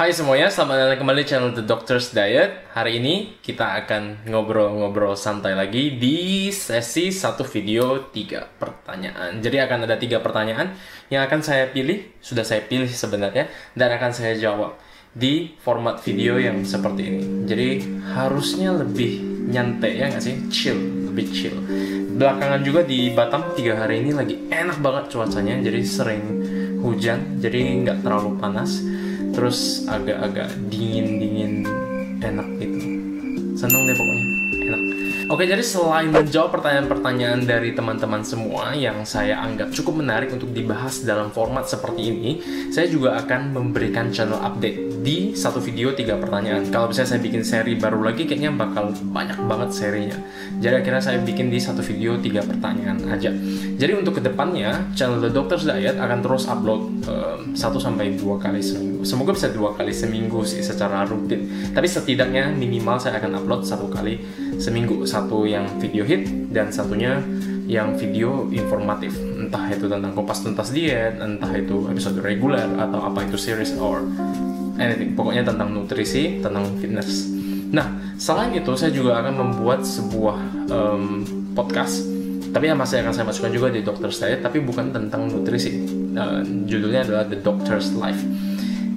Hai semuanya, selamat datang kembali di channel The Doctor's Diet. Hari ini kita akan ngobrol-ngobrol santai lagi di sesi satu video tiga pertanyaan. Jadi akan ada tiga pertanyaan yang akan saya pilih, sudah saya pilih sebenarnya, dan akan saya jawab di format video yang seperti ini. Jadi harusnya lebih nyantai ya nggak sih? Chill, lebih chill. Belakangan juga di Batam tiga hari ini lagi enak banget cuacanya, jadi sering hujan, jadi nggak terlalu panas terus agak-agak dingin-dingin enak gitu. Seneng deh pokoknya enak Oke, jadi selain menjawab pertanyaan-pertanyaan dari teman-teman semua yang saya anggap cukup menarik untuk dibahas dalam format seperti ini, saya juga akan memberikan channel update di satu video tiga pertanyaan. Kalau bisa saya bikin seri baru lagi, kayaknya bakal banyak banget serinya. Jadi akhirnya saya bikin di satu video tiga pertanyaan aja. Jadi untuk ke depannya, channel The Doctor's Diet akan terus upload satu um, sampai dua kali seminggu. Semoga bisa dua kali seminggu sih secara rutin. Tapi setidaknya minimal saya akan upload satu kali seminggu. Satu yang video hit dan satunya yang video informatif. Entah itu tentang kopas tuntas diet entah itu episode reguler atau apa itu series or anything. Pokoknya tentang nutrisi tentang fitness. Nah selain itu saya juga akan membuat sebuah um, podcast. Tapi yang masih akan saya masukkan juga di Doctor's Diet tapi bukan tentang nutrisi. Uh, judulnya adalah The Doctor's Life.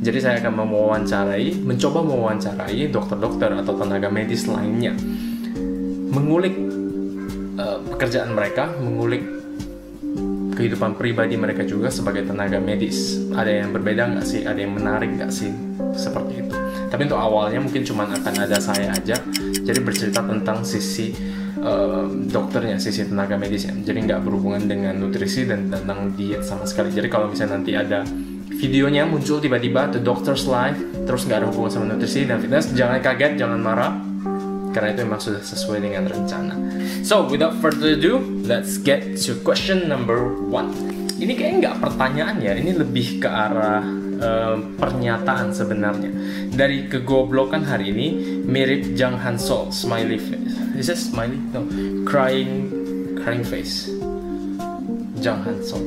Jadi saya akan mewawancarai, mencoba mewawancarai dokter-dokter atau tenaga medis lainnya mengulik uh, pekerjaan mereka, mengulik kehidupan pribadi mereka juga sebagai tenaga medis. Ada yang berbeda nggak sih? Ada yang menarik nggak sih? Seperti itu. Tapi untuk awalnya mungkin cuma akan ada saya aja. Jadi bercerita tentang sisi uh, dokternya, sisi tenaga medisnya. Jadi nggak berhubungan dengan nutrisi dan tentang diet sama sekali. Jadi kalau misalnya nanti ada videonya muncul tiba-tiba The Doctor's Life, terus nggak ada hubungan sama nutrisi dan fitness, jangan kaget, jangan marah karena itu memang sudah sesuai dengan rencana. So, without further ado, let's get to question number one. Ini kayaknya nggak pertanyaan ya, ini lebih ke arah uh, pernyataan sebenarnya. Dari kegoblokan hari ini mirip Jang Han Sol, smiley face. Is it smiley? No, crying, crying face. Jang Han Sol.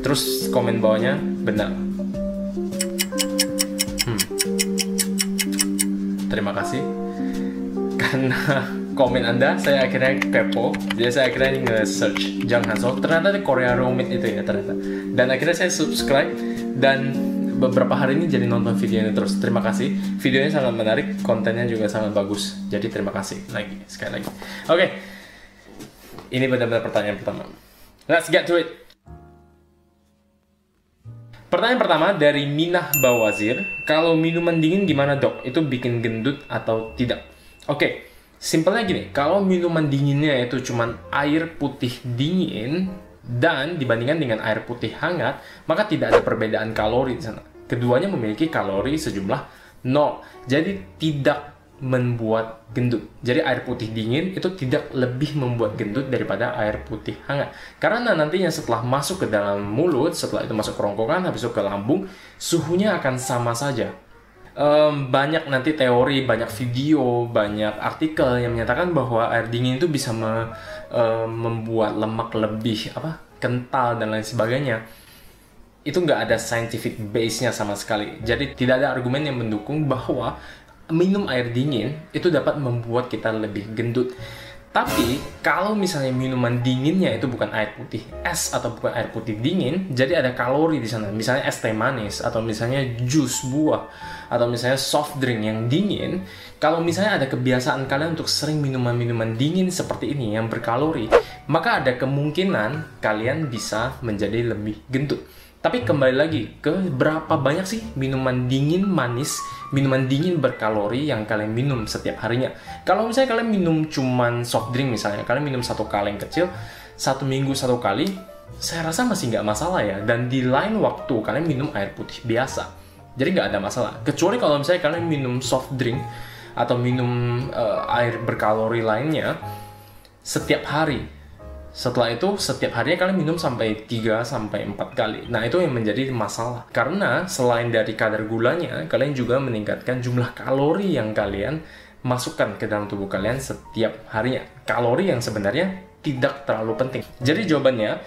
Terus komen bawahnya benar. Hmm. Terima kasih karena komen anda saya akhirnya kepo. Jadi saya akhirnya nge-search Jang Hansol ternyata di Korea Romit itu ya ternyata. Dan akhirnya saya subscribe dan beberapa hari ini jadi nonton video ini terus. Terima kasih. Videonya sangat menarik kontennya juga sangat bagus. Jadi terima kasih. Lagi sekali lagi. Oke. Okay. ini benar-benar pertanyaan pertama. Let's get to it. Pertanyaan pertama dari Minah Bawazir, kalau minuman dingin gimana dok? Itu bikin gendut atau tidak? Oke, okay. simpelnya gini, kalau minuman dinginnya itu cuma air putih dingin dan dibandingkan dengan air putih hangat, maka tidak ada perbedaan kalori di sana. Keduanya memiliki kalori sejumlah nol. Jadi tidak membuat gendut. Jadi air putih dingin itu tidak lebih membuat gendut daripada air putih hangat. Karena nantinya setelah masuk ke dalam mulut, setelah itu masuk ke rongkongan, habis itu ke lambung, suhunya akan sama saja um, banyak nanti teori, banyak video, banyak artikel yang menyatakan bahwa air dingin itu bisa me, um, membuat lemak lebih apa kental dan lain sebagainya. Itu nggak ada scientific base-nya sama sekali. Jadi tidak ada argumen yang mendukung bahwa minum air dingin itu dapat membuat kita lebih gendut. Tapi kalau misalnya minuman dinginnya itu bukan air putih es atau bukan air putih dingin, jadi ada kalori di sana. Misalnya es teh manis atau misalnya jus buah atau misalnya soft drink yang dingin. Kalau misalnya ada kebiasaan kalian untuk sering minuman-minuman dingin seperti ini yang berkalori, maka ada kemungkinan kalian bisa menjadi lebih gendut. Tapi kembali lagi ke berapa banyak sih minuman dingin manis, minuman dingin berkalori yang kalian minum setiap harinya. Kalau misalnya kalian minum cuman soft drink misalnya, kalian minum satu kaleng kecil, satu minggu satu kali, saya rasa masih nggak masalah ya. Dan di lain waktu kalian minum air putih biasa, jadi nggak ada masalah. Kecuali kalau misalnya kalian minum soft drink atau minum uh, air berkalori lainnya setiap hari setelah itu setiap harinya kalian minum sampai 3 sampai 4 kali. Nah, itu yang menjadi masalah. Karena selain dari kadar gulanya, kalian juga meningkatkan jumlah kalori yang kalian masukkan ke dalam tubuh kalian setiap harinya. Kalori yang sebenarnya tidak terlalu penting. Jadi jawabannya,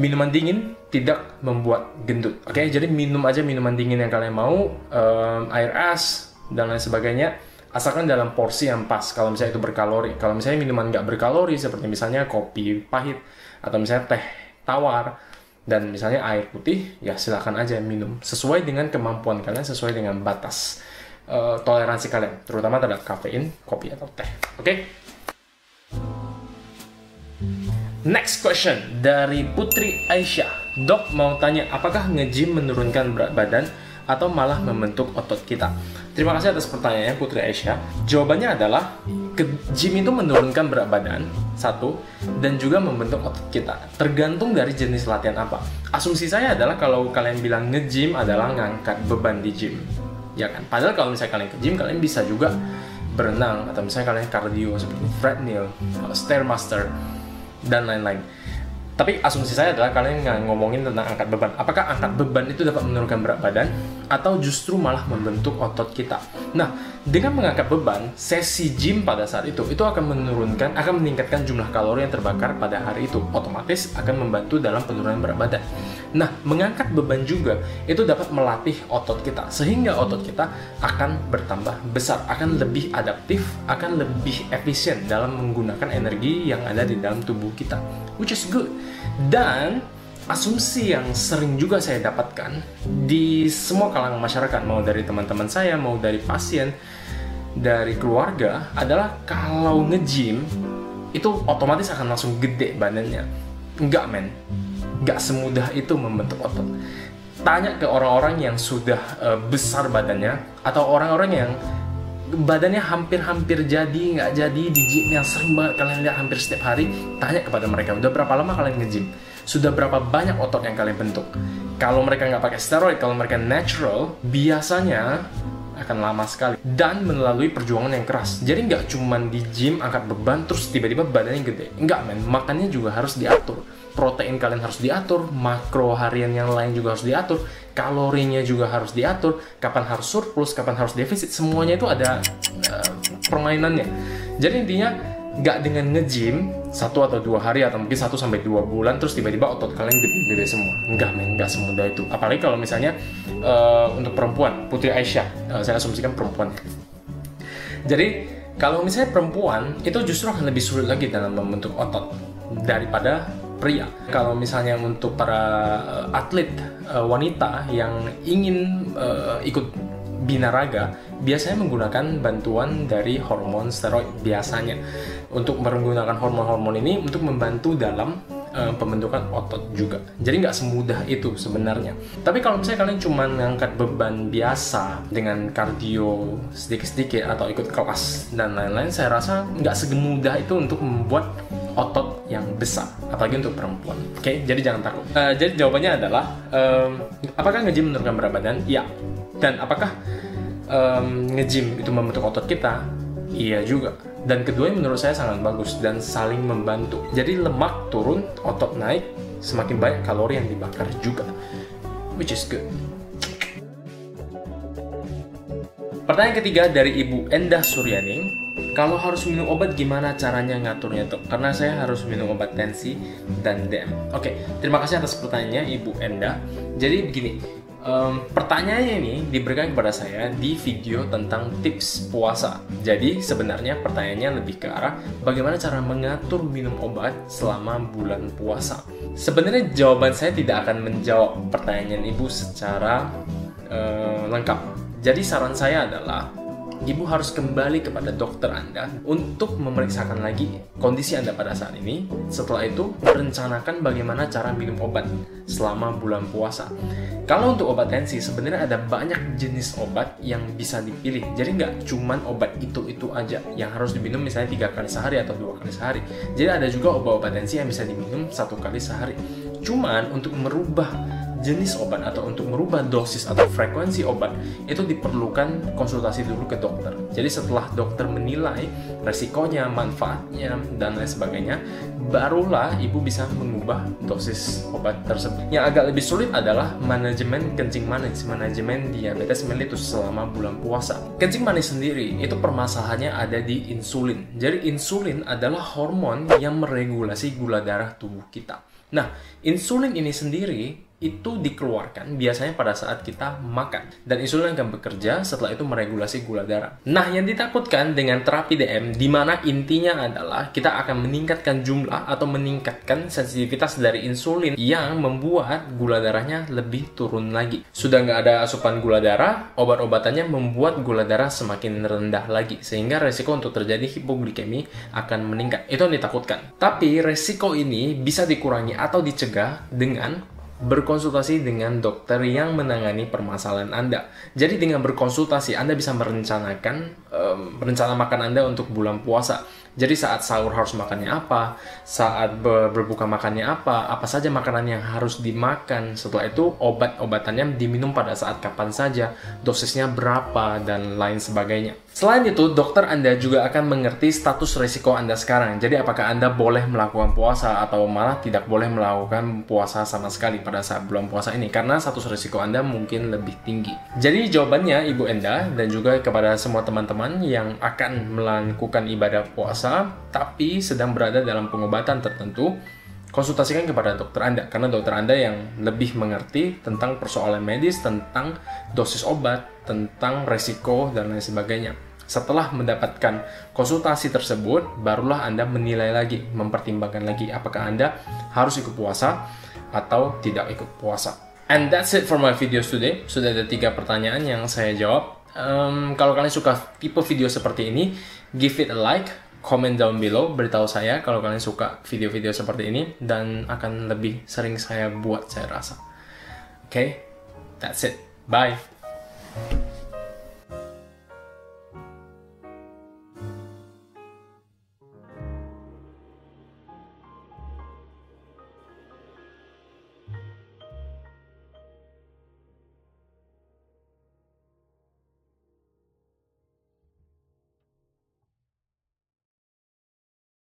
minuman dingin tidak membuat gendut. Oke, jadi minum aja minuman dingin yang kalian mau, um, air es dan lain sebagainya, asalkan dalam porsi yang pas. Kalau misalnya itu berkalori, kalau misalnya minuman nggak berkalori seperti misalnya kopi pahit atau misalnya teh tawar dan misalnya air putih, ya silahkan aja minum sesuai dengan kemampuan kalian, sesuai dengan batas uh, toleransi kalian, terutama terhadap kafein, kopi atau teh. Oke? Okay? Next question dari Putri Aisyah. Dok mau tanya, apakah nge-gym menurunkan berat badan atau malah membentuk otot kita? Terima kasih atas pertanyaannya Putri Aisyah. Jawabannya adalah ke gym itu menurunkan berat badan satu dan juga membentuk otot kita. Tergantung dari jenis latihan apa. Asumsi saya adalah kalau kalian bilang nge-gym adalah ngangkat beban di gym. Ya kan? Padahal kalau misalnya kalian ke gym kalian bisa juga berenang atau misalnya kalian cardio seperti treadmill, stairmaster dan lain-lain. Tapi asumsi saya adalah kalian ngomongin tentang angkat beban. Apakah angkat beban itu dapat menurunkan berat badan atau justru malah membentuk otot kita? Nah, dengan mengangkat beban, sesi gym pada saat itu itu akan menurunkan, akan meningkatkan jumlah kalori yang terbakar pada hari itu. Otomatis akan membantu dalam penurunan berat badan. Nah, mengangkat beban juga itu dapat melatih otot kita sehingga otot kita akan bertambah besar, akan lebih adaptif, akan lebih efisien dalam menggunakan energi yang ada di dalam tubuh kita, which is good. Dan asumsi yang sering juga saya dapatkan di semua kalangan masyarakat, mau dari teman-teman saya, mau dari pasien, dari keluarga, adalah kalau nge-gym itu otomatis akan langsung gede badannya. Enggak, men. Enggak semudah itu membentuk otot. Tanya ke orang-orang yang sudah uh, besar badannya, atau orang-orang yang badannya hampir-hampir jadi, nggak jadi di gym yang sering banget kalian lihat hampir setiap hari, tanya kepada mereka, udah berapa lama kalian nge-gym? Sudah berapa banyak otot yang kalian bentuk. Kalau mereka nggak pakai steroid, kalau mereka natural, biasanya akan lama sekali dan melalui perjuangan yang keras. Jadi nggak cuma di gym angkat beban terus tiba-tiba badannya gede. Nggak men, makannya juga harus diatur. Protein kalian harus diatur, makro harian yang lain juga harus diatur, kalorinya juga harus diatur, kapan harus surplus, kapan harus defisit, semuanya itu ada uh, permainannya. Jadi intinya nggak dengan nge-gym satu atau dua hari atau mungkin satu sampai dua bulan terus tiba-tiba otot kalian gede-gede semua. Nggak men nggak semudah itu. Apalagi kalau misalnya uh, untuk perempuan Putri Aisyah uh, saya asumsikan perempuan. Jadi kalau misalnya perempuan itu justru akan lebih sulit lagi dalam membentuk otot daripada pria. Kalau misalnya untuk para uh, atlet uh, wanita yang ingin uh, ikut binaraga biasanya menggunakan bantuan dari hormon steroid biasanya untuk menggunakan hormon-hormon ini untuk membantu dalam uh, pembentukan otot juga. Jadi nggak semudah itu sebenarnya. Tapi kalau misalnya kalian cuma ngangkat beban biasa dengan kardio sedikit-sedikit atau ikut kelas dan lain-lain, saya rasa nggak segemudah itu untuk membuat otot yang besar, apalagi untuk perempuan. Oke, okay? jadi jangan takut. Uh, jadi jawabannya adalah, um, apakah nge-gym menurunkan berat badan? Ya. Dan apakah um, nge-gym itu membentuk otot kita, iya juga. Dan keduanya menurut saya sangat bagus dan saling membantu. Jadi lemak turun, otot naik, semakin banyak kalori yang dibakar juga. Which is good. Pertanyaan ketiga dari Ibu Endah Suryaning. Kalau harus minum obat gimana caranya ngaturnya tuh? Karena saya harus minum obat tensi dan DM. Oke, terima kasih atas pertanyaannya Ibu Endah. Jadi begini, Um, pertanyaannya ini diberikan kepada saya di video tentang tips puasa. Jadi sebenarnya pertanyaannya lebih ke arah bagaimana cara mengatur minum obat selama bulan puasa. Sebenarnya jawaban saya tidak akan menjawab pertanyaan ibu secara uh, lengkap. Jadi saran saya adalah ibu harus kembali kepada dokter Anda untuk memeriksakan lagi kondisi Anda pada saat ini. Setelah itu, rencanakan bagaimana cara minum obat selama bulan puasa. Kalau untuk obat tensi, sebenarnya ada banyak jenis obat yang bisa dipilih. Jadi nggak cuma obat itu-itu aja yang harus diminum misalnya tiga kali sehari atau dua kali sehari. Jadi ada juga obat-obat tensi yang bisa diminum satu kali sehari. Cuman untuk merubah jenis obat atau untuk merubah dosis atau frekuensi obat itu diperlukan konsultasi dulu ke dokter. Jadi setelah dokter menilai resikonya, manfaatnya dan lain sebagainya, barulah ibu bisa mengubah dosis obat tersebut. Yang agak lebih sulit adalah manajemen kencing manis, manajemen diabetes mellitus selama bulan puasa. Kencing manis sendiri itu permasalahannya ada di insulin. Jadi insulin adalah hormon yang meregulasi gula darah tubuh kita. Nah, insulin ini sendiri itu dikeluarkan biasanya pada saat kita makan dan insulin akan bekerja setelah itu meregulasi gula darah. Nah, yang ditakutkan dengan terapi DM di mana intinya adalah kita akan meningkatkan jumlah atau meningkatkan sensitivitas dari insulin yang membuat gula darahnya lebih turun lagi. Sudah nggak ada asupan gula darah, obat-obatannya membuat gula darah semakin rendah lagi sehingga resiko untuk terjadi hipoglikemi akan meningkat. Itu yang ditakutkan. Tapi resiko ini bisa dikurangi atau dicegah dengan berkonsultasi dengan dokter yang menangani permasalahan Anda. Jadi dengan berkonsultasi Anda bisa merencanakan um, rencana makan Anda untuk bulan puasa. Jadi saat sahur harus makannya apa, saat berbuka makannya apa, apa saja makanan yang harus dimakan. Setelah itu obat-obatannya diminum pada saat kapan saja, dosisnya berapa dan lain sebagainya. Selain itu, dokter Anda juga akan mengerti status risiko Anda sekarang. Jadi apakah Anda boleh melakukan puasa atau malah tidak boleh melakukan puasa sama sekali pada saat bulan puasa ini karena status risiko Anda mungkin lebih tinggi. Jadi jawabannya Ibu Enda dan juga kepada semua teman-teman yang akan melakukan ibadah puasa tapi sedang berada dalam pengobatan tertentu, konsultasikan kepada dokter Anda karena dokter Anda yang lebih mengerti tentang persoalan medis, tentang dosis obat, tentang resiko dan lain sebagainya. Setelah mendapatkan konsultasi tersebut, barulah Anda menilai lagi, mempertimbangkan lagi apakah Anda harus ikut puasa atau tidak ikut puasa. And that's it for my videos today. Sudah ada tiga pertanyaan yang saya jawab. Um, kalau kalian suka tipe video seperti ini, give it a like, comment down below, beritahu saya kalau kalian suka video-video seperti ini dan akan lebih sering saya buat saya rasa. Oke, okay? that's it. Bye.